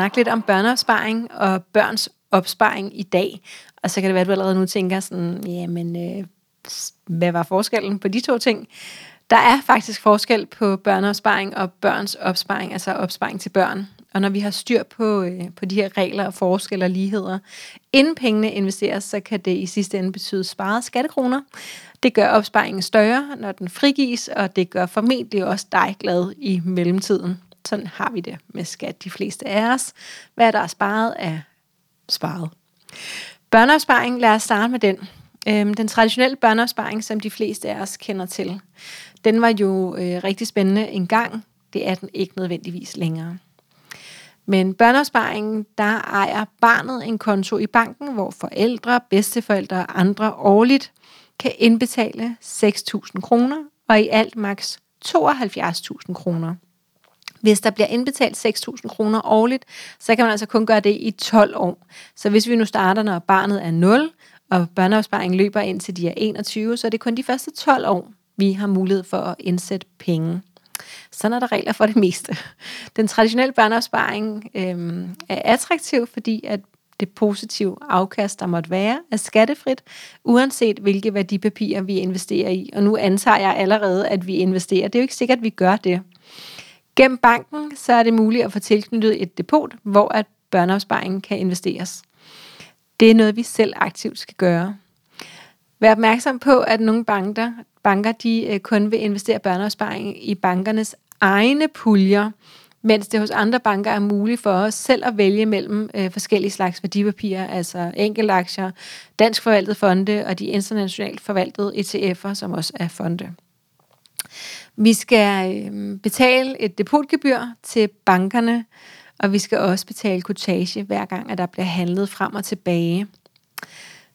snakke lidt om børneopsparing og børns opsparing i dag. Og så kan det være, at du allerede nu tænker sådan, jamen, øh, hvad var forskellen på de to ting? Der er faktisk forskel på børneopsparing og børns opsparing, altså opsparing til børn. Og når vi har styr på, øh, på de her regler og forskelle og ligheder, inden pengene investeres, så kan det i sidste ende betyde sparet skattekroner. Det gør opsparingen større, når den frigives, og det gør formentlig også dig glad i mellemtiden. Sådan har vi det med skat de fleste af os. Hvad der er sparet, er sparet. Børneopsparing, lad os starte med den. Øhm, den traditionelle børneopsparing, som de fleste af os kender til, den var jo øh, rigtig spændende engang. Det er den ikke nødvendigvis længere. Men børneopsparingen, der ejer barnet en konto i banken, hvor forældre, bedsteforældre og andre årligt kan indbetale 6.000 kroner, og i alt maks 72.000 kroner. Hvis der bliver indbetalt 6.000 kroner årligt, så kan man altså kun gøre det i 12 år. Så hvis vi nu starter, når barnet er 0, og børneopsparingen løber ind til de er 21, så er det kun de første 12 år, vi har mulighed for at indsætte penge. Sådan er der regler for det meste. Den traditionelle børneopsparing øh, er attraktiv, fordi at det positive afkast, der måtte være, er skattefrit, uanset hvilke værdipapirer vi investerer i. Og nu antager jeg allerede, at vi investerer. Det er jo ikke sikkert, at vi gør det. Gennem banken så er det muligt at få tilknyttet et depot, hvor at børneopsparingen kan investeres. Det er noget, vi selv aktivt skal gøre. Vær opmærksom på, at nogle banker, banker de øh, kun vil investere børneopsparing i bankernes egne puljer, mens det hos andre banker er muligt for os selv at vælge mellem øh, forskellige slags værdipapirer, altså enkeltaktier, dansk forvaltet fonde og de internationalt forvaltede ETF'er, som også er fonde. Vi skal øh, betale et depotgebyr til bankerne, og vi skal også betale kortage hver gang, at der bliver handlet frem og tilbage.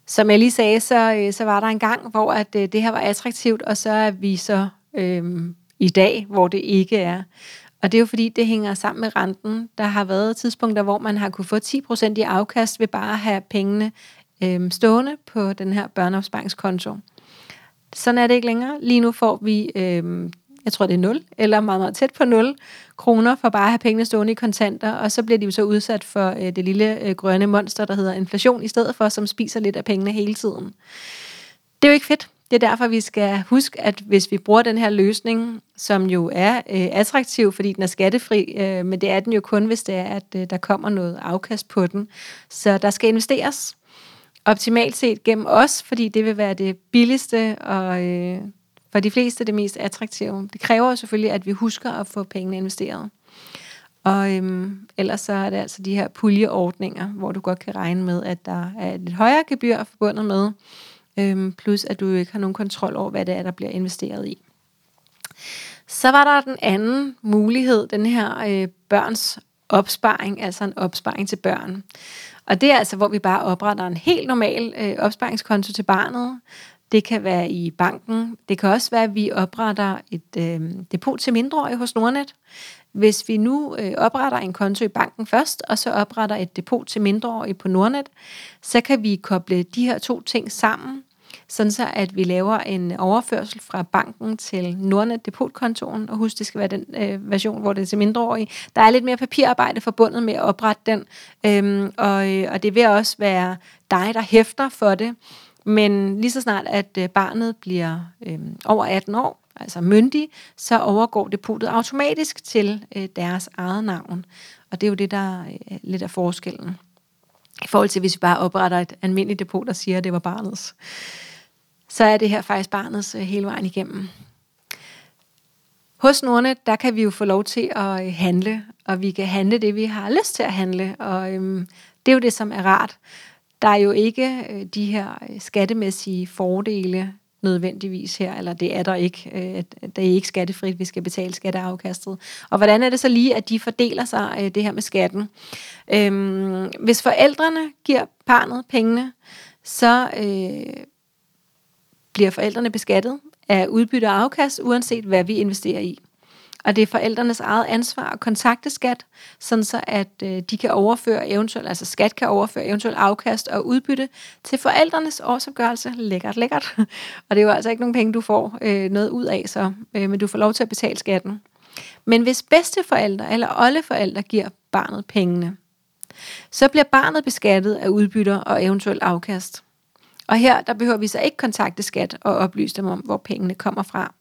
Som jeg lige sagde, så, øh, så var der en gang, hvor at, øh, det her var attraktivt, og så er vi så øh, i dag, hvor det ikke er. Og det er jo fordi, det hænger sammen med renten. Der har været tidspunkter, hvor man har kunne få 10% i afkast ved bare at have pengene øh, stående på den her børneopsparingskonto. Sådan er det ikke længere. Lige nu får vi øh, jeg tror det er 0, eller meget, meget tæt på 0 kroner for bare at have pengene stående i kontanter, og så bliver de jo så udsat for øh, det lille øh, grønne monster, der hedder inflation i stedet for, som spiser lidt af pengene hele tiden. Det er jo ikke fedt. Det er derfor, vi skal huske, at hvis vi bruger den her løsning, som jo er øh, attraktiv, fordi den er skattefri, øh, men det er den jo kun, hvis det er, at øh, der kommer noget afkast på den. Så der skal investeres optimalt set gennem os, fordi det vil være det billigste og øh, for de fleste det mest attraktive. Det kræver selvfølgelig, at vi husker at få pengene investeret. Og øhm, ellers så er det altså de her puljeordninger, hvor du godt kan regne med, at der er et lidt højere gebyr forbundet med, øhm, plus at du ikke har nogen kontrol over, hvad det er, der bliver investeret i. Så var der den anden mulighed, den her øh, børns opsparing, altså en opsparing til børn. Og det er altså, hvor vi bare opretter en helt normal øh, opsparingskonto til barnet, det kan være i banken. Det kan også være, at vi opretter et øh, depot til mindreårige hos Nordnet. Hvis vi nu øh, opretter en konto i banken først, og så opretter et depot til mindreårige på Nordnet, så kan vi koble de her to ting sammen, sådan så at vi laver en overførsel fra banken til Nordnet depotkontoen, og husk, det skal være den øh, version, hvor det er til mindreårige. Der er lidt mere papirarbejde forbundet med at oprette den, øhm, og, øh, og det vil også være dig, der hæfter for det, men lige så snart, at øh, barnet bliver øh, over 18 år, altså myndig, så overgår depotet automatisk til øh, deres eget navn. Og det er jo det, der øh, lidt af forskellen. I forhold til, hvis vi bare opretter et almindeligt depot, der siger, at det var barnets, så er det her faktisk barnets øh, hele vejen igennem. Hos Nordnet, der kan vi jo få lov til at øh, handle, og vi kan handle det, vi har lyst til at handle, og øhm, det er jo det, som er rart. Der er jo ikke øh, de her øh, skattemæssige fordele nødvendigvis her, eller det er der ikke. Øh, det er ikke skattefrit, vi skal betale skatteafkastet. Og hvordan er det så lige, at de fordeler sig øh, det her med skatten? Øhm, hvis forældrene giver barnet pengene, så øh, bliver forældrene beskattet af udbytte og afkast, uanset hvad vi investerer i. Og det er forældrenes eget ansvar at kontakte skat, sådan så at øh, de kan overføre eventuelt, altså skat kan overføre eventuelt afkast og udbytte til forældrenes årsopgørelse. Lækkert, lækkert. Og det er jo altså ikke nogen penge, du får øh, noget ud af, så, øh, men du får lov til at betale skatten. Men hvis bedsteforældre eller oldeforældre giver barnet pengene, Så bliver barnet beskattet af udbytter og eventuelt afkast. Og her der behøver vi så ikke kontakte skat og oplyse dem om, hvor pengene kommer fra.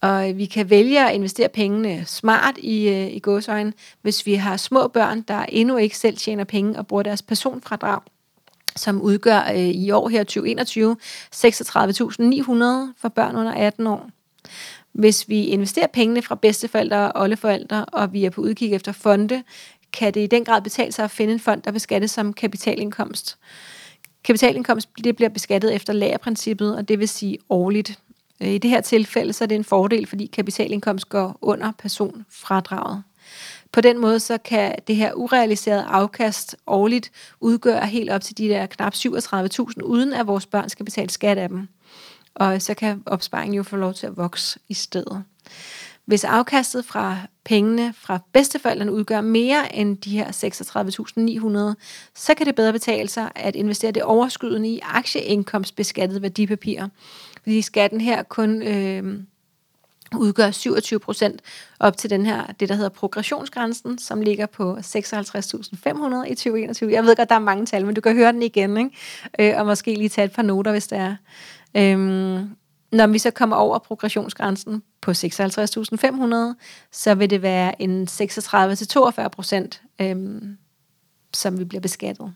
Og vi kan vælge at investere pengene smart i, øh, i gåsøjne, hvis vi har små børn, der endnu ikke selv tjener penge og bruger deres personfradrag, som udgør øh, i år her 2021 36.900 for børn under 18 år. Hvis vi investerer pengene fra bedsteforældre og oldeforældre, og vi er på udkig efter fonde, kan det i den grad betale sig at finde en fond, der beskattes som kapitalindkomst. Kapitalindkomst det bliver beskattet efter lagerprincippet, og det vil sige årligt. Øh, I det her tilfælde så er det en fordel, fordi kapitalindkomst går under personfradraget. På den måde så kan det her urealiserede afkast årligt udgøre helt op til de der knap 37.000, uden at vores børn skal betale skat af dem. Og så kan opsparingen jo få lov til at vokse i stedet. Hvis afkastet fra pengene fra bedsteforældrene udgør mere end de her 36.900, så kan det bedre betale sig at investere det overskydende i aktieindkomstbeskattede værdipapirer. Fordi skatten her kun øh, udgør 27 procent op til den her, det der hedder progressionsgrænsen, som ligger på 56.500 i 2021. Jeg ved godt, der er mange tal, men du kan høre den igen, ikke? Øh, og måske lige tage et par noter, hvis det er. Øhm, når vi så kommer over progressionsgrænsen på 56.500, så vil det være en 36-42 procent, øhm, som vi bliver beskattet.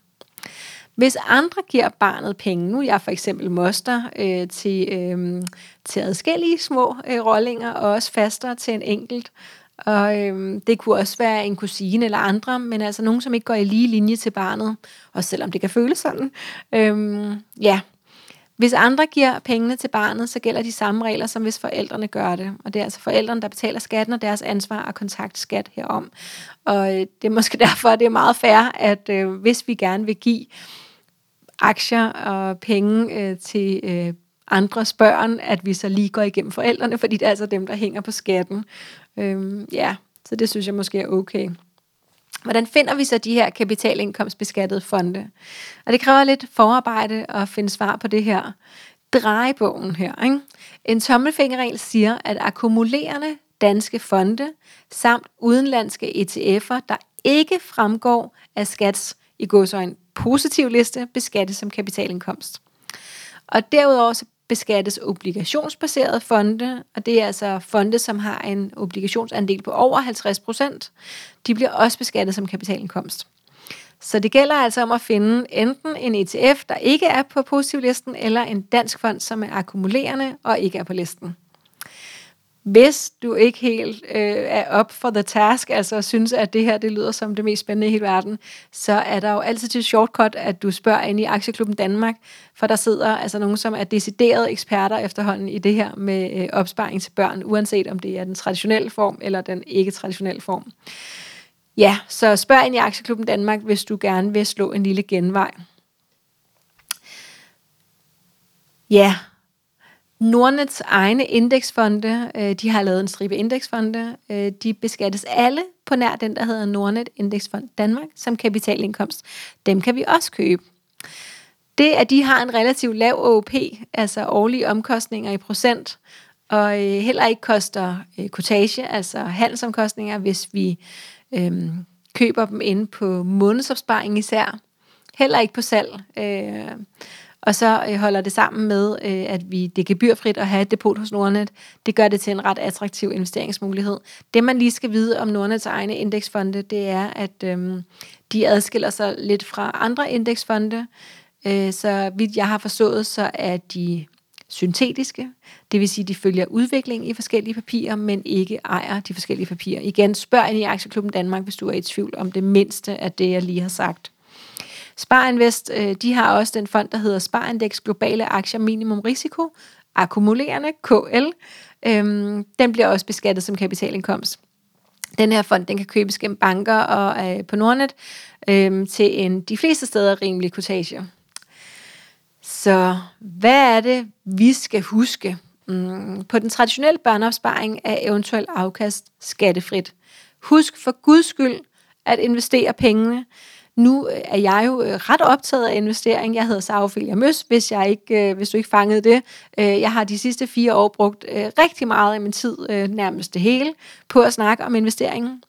Hvis andre giver barnet penge, nu er jeg for eksempel moster øh, til, øh, til adskillige små øh, rollinger, og også faster til en enkelt, og øh, det kunne også være en kusine eller andre, men altså nogen, som ikke går i lige linje til barnet, og selvom det kan føles sådan. Øh, ja, hvis andre giver pengene til barnet, så gælder de samme regler, som hvis forældrene gør det. Og det er altså forældrene, der betaler skatten, og deres ansvar at kontakte skat herom. Og øh, det er måske derfor, at det er meget fair, at øh, hvis vi gerne vil give aktier og penge øh, til øh, andres børn, at vi så lige går igennem forældrene, fordi det er altså dem, der hænger på skatten. Øhm, ja, så det synes jeg måske er okay. Hvordan finder vi så de her kapitalindkomstbeskattede fonde? Og det kræver lidt forarbejde at finde svar på det her. Drejebogen her. Ikke? En tommelfingerregel siger, at akkumulerende danske fonde samt udenlandske ETF'er, der ikke fremgår af skats i godsøjne positiv liste, beskattes som kapitalindkomst. Og derudover så beskattes obligationsbaserede fonde, og det er altså fonde, som har en obligationsandel på over 50 procent. De bliver også beskattet som kapitalindkomst. Så det gælder altså om at finde enten en ETF, der ikke er på positivlisten, eller en dansk fond, som er akkumulerende og ikke er på listen hvis du ikke helt øh, er op for the task, altså synes, at det her det lyder som det mest spændende i hele verden, så er der jo altid til shortcut, at du spørger ind i Aktieklubben Danmark, for der sidder altså nogen, som er deciderede eksperter efterhånden i det her med øh, opsparing til børn, uanset om det er den traditionelle form eller den ikke-traditionelle form. Ja, så spørg ind i Aktieklubben Danmark, hvis du gerne vil slå en lille genvej. Ja, Nordnets egne indeksfonde, øh, de har lavet en stribe indeksfonde, øh, de beskattes alle på nær den, der hedder Nordnet Indeksfond Danmark, som kapitalindkomst. Dem kan vi også købe. Det, at de har en relativt lav OP, altså årlige omkostninger i procent, og øh, heller ikke koster øh, kotage, altså handelsomkostninger, hvis vi øh, køber dem inde på månedsopsparing især. Heller ikke på salg. Øh, og så øh, holder det sammen med, øh, at vi det er gebyrfrit at have et depot hos Nordnet. Det gør det til en ret attraktiv investeringsmulighed. Det, man lige skal vide om Nordnets egne indeksfonde, det er, at øh, de adskiller sig lidt fra andre indeksfonde. Øh, så vidt jeg har forstået, så er de syntetiske. Det vil sige, at de følger udviklingen i forskellige papirer, men ikke ejer de forskellige papirer. Igen, spørg ind i Aktieklubben Danmark, hvis du er i tvivl om det mindste af det, jeg lige har sagt. Sparinvest, øh, de har også den fond, der hedder Sparindex Globale Aktier Minimum Risiko, akkumulerende, KL. Øhm, den bliver også beskattet som kapitalindkomst. Den her fond, den kan købes gennem banker og øh, på Nordnet øh, til en de fleste steder rimelig kortage. Så hvad er det, vi skal huske? Mm, på den traditionelle børneopsparing er eventuel afkast skattefrit. Husk for guds skyld at investere pengene nu øh, er jeg jo øh, ret optaget af investering. Jeg hedder Sara Ophelia Møs, hvis, jeg ikke, øh, hvis du ikke fangede det. Jeg har de sidste fire år brugt rigtig meget af min tid, nærmest det hele, på at snakke om investeringen.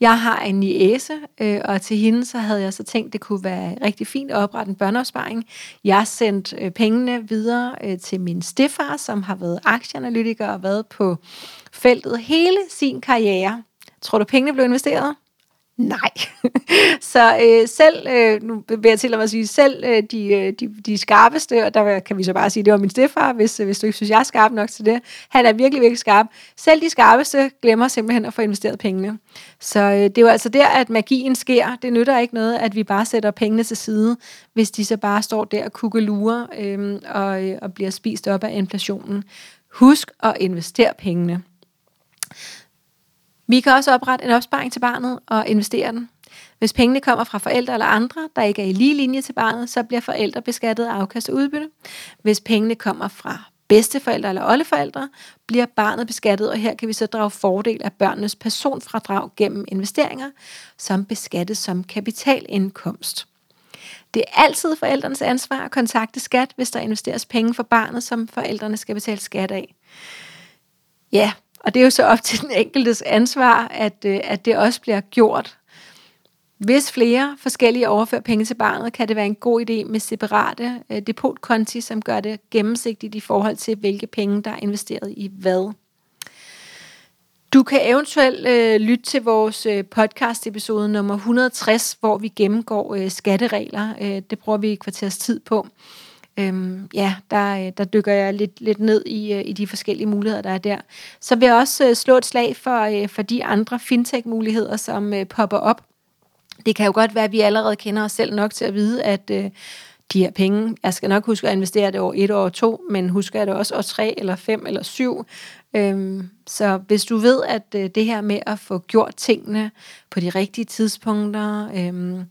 Jeg har en niæse, øh, og til hende så havde jeg så tænkt, det kunne være rigtig fint at oprette en børneopsparing. Jeg sendte øh, pengene videre øh, til min stefar, som har været aktieanalytiker og været på feltet hele sin karriere. Tror du, pengene blev investeret? Nej. så øh, selv, øh, nu vil jeg til at sige, selv øh, de, øh, de, de skarpeste, og der kan vi så bare sige, det var min stefar, hvis, øh, hvis du ikke synes, jeg er skarp nok til det. Han er virkelig, virkelig skarp. Selv de skarpeste glemmer simpelthen at få investeret pengene. Så øh, det er jo altså der, at magien sker. Det nytter ikke noget, at vi bare sætter pengene til side, hvis de så bare står der og kukkelurer øh, og, øh, og bliver spist op af inflationen. Husk at investere pengene. Vi kan også oprette en opsparing til barnet og investere den. Hvis pengene kommer fra forældre eller andre, der ikke er i lige linje til barnet, så bliver forældre beskattet af afkast og udbytte. Hvis pengene kommer fra bedsteforældre eller oldeforældre, bliver barnet beskattet, og her kan vi så drage fordel af børnenes personfradrag gennem investeringer, som beskattes som kapitalindkomst. Det er altid forældrenes ansvar at kontakte skat, hvis der investeres penge for barnet, som forældrene skal betale skat af. Ja, og det er jo så op til den enkeltes ansvar, at, øh, at det også bliver gjort. Hvis flere forskellige overfører penge til barnet, kan det være en god idé med separate øh, depotkonti, som gør det gennemsigtigt i forhold til, hvilke penge, der er investeret i hvad. Du kan eventuelt øh, lytte til vores øh, podcast episode nummer 160, hvor vi gennemgår øh, skatteregler. Øh, det bruger vi et kvarters tid på. Øhm, ja, der, øh, der dykker jeg lidt, lidt ned i, øh, i de forskellige muligheder, der er der. Så vil jeg også øh, slå et slag for, for de andre fintech-muligheder, som popper op. Det kan jo godt være, at vi allerede kender os selv nok til at vide, at øh, de her penge, jeg skal nok huske at investere det over et år to, men husker jeg det også år tre eller fem eller syv. Øhm, så hvis du ved, at øh, det her med at få gjort tingene på de rigtige tidspunkter, øh,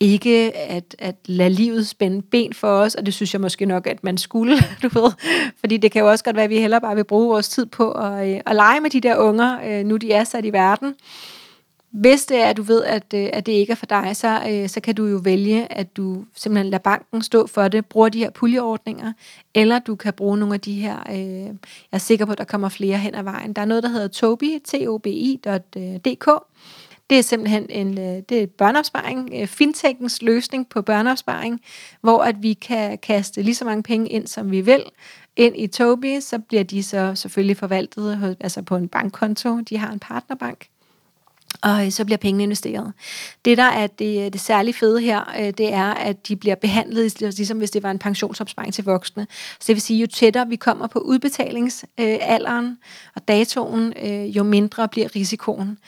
ikke at, at lade livet spænde ben for os, og det synes jeg måske nok, at man skulle, du ved. Fordi det kan jo også godt være, at vi heller bare vil bruge vores tid på at, øh, at lege med de der unger, øh, nu de er sat i verden. Hvis det er, at du ved, at, øh, at det ikke er for dig, så, så kan du jo vælge, at du simpelthen lader banken stå for det, bruger de her puljeordninger, eller du kan bruge nogle af de her, jeg er sikker på, at der kommer flere hen ad vejen. Der er noget, der hedder tobi, tobi.dk, det er simpelthen en øh, det er børneopsparing, øh, fintechens løsning på børneopsparing, hvor at vi kan kaste lige så mange penge ind, som vi vil, ind i Tobi, så bliver de så selvfølgelig forvaltet altså på en bankkonto. De har en partnerbank og øh, så bliver pengene investeret. Det, der er det, det særlige fede her, det er, at de bliver behandlet, ligesom hvis det var en pensionsopsparing til voksne. Så det vil sige, jo tættere vi kommer på udbetalingsalderen og datoen, jo mindre bliver risikoen.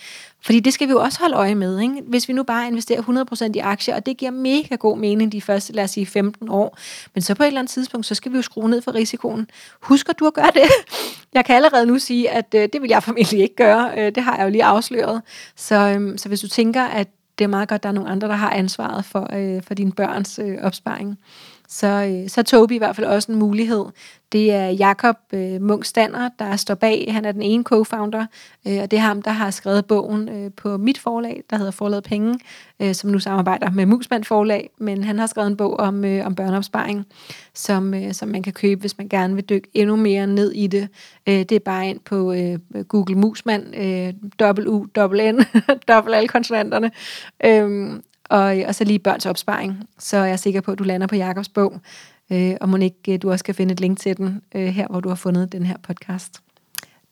Fordi det skal vi jo også holde øje med. Ikke? Hvis vi nu bare investerer 100% i aktier, og det giver mega god mening de første, lad os sige, 15 år, men så på et eller andet tidspunkt, så skal vi jo skrue ned for risikoen. Husker du at gøre det? Jeg kan allerede nu sige, at øh, det vil jeg formentlig ikke gøre. Øh, det har jeg jo lige afsløret. Så, øh, så hvis du tænker, at det er meget godt, at der er nogle andre, der har ansvaret for, øh, for dine børns øh, opsparing, så, øh, så er Tobi i hvert fald også en mulighed. Det er Jakob øh, Munk Stander, der står bag. Han er den ene co-founder, øh, og det er ham, der har skrevet bogen øh, på mit forlag, der hedder Forlaget Penge, øh, som nu samarbejder med Musmand Forlag. Men han har skrevet en bog om, øh, om børneopsparing, som, øh, som man kan købe, hvis man gerne vil dykke endnu mere ned i det. Øh, det er bare ind på øh, Google Musmand, øh, dobbelt U, dobbelt N, dobbelt alle konsonanterne. Øh, og, og så lige børns opsparing. Så er jeg sikker på, at du lander på Jakobs bog, øh, og må ikke øh, du også kan finde et link til den øh, her, hvor du har fundet den her podcast.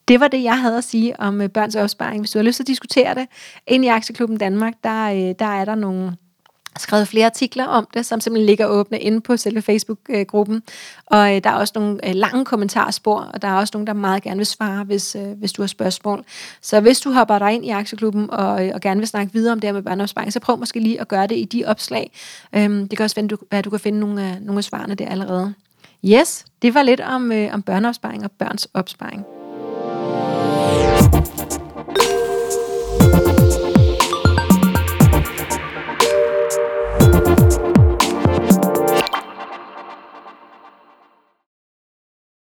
Det var det, jeg havde at sige om øh, børns opsparing. Hvis du har lyst til at diskutere det ind i Aktieklubben Danmark, der, øh, der er der nogle skrevet flere artikler om det, som simpelthen ligger åbne inde på selve Facebook-gruppen. Og øh, der er også nogle øh, lange kommentarspor, og der er også nogen, der meget gerne vil svare, hvis, øh, hvis du har spørgsmål. Så hvis du hopper dig ind i Aktieklubben og, øh, og gerne vil snakke videre om det her med børneopsparing, så prøv måske lige at gøre det i de opslag. Øhm, det kan også være, at du, at du kan finde nogle, nogle af svarene der allerede. Yes, det var lidt om, øh, om børneopsparing og børns opsparing.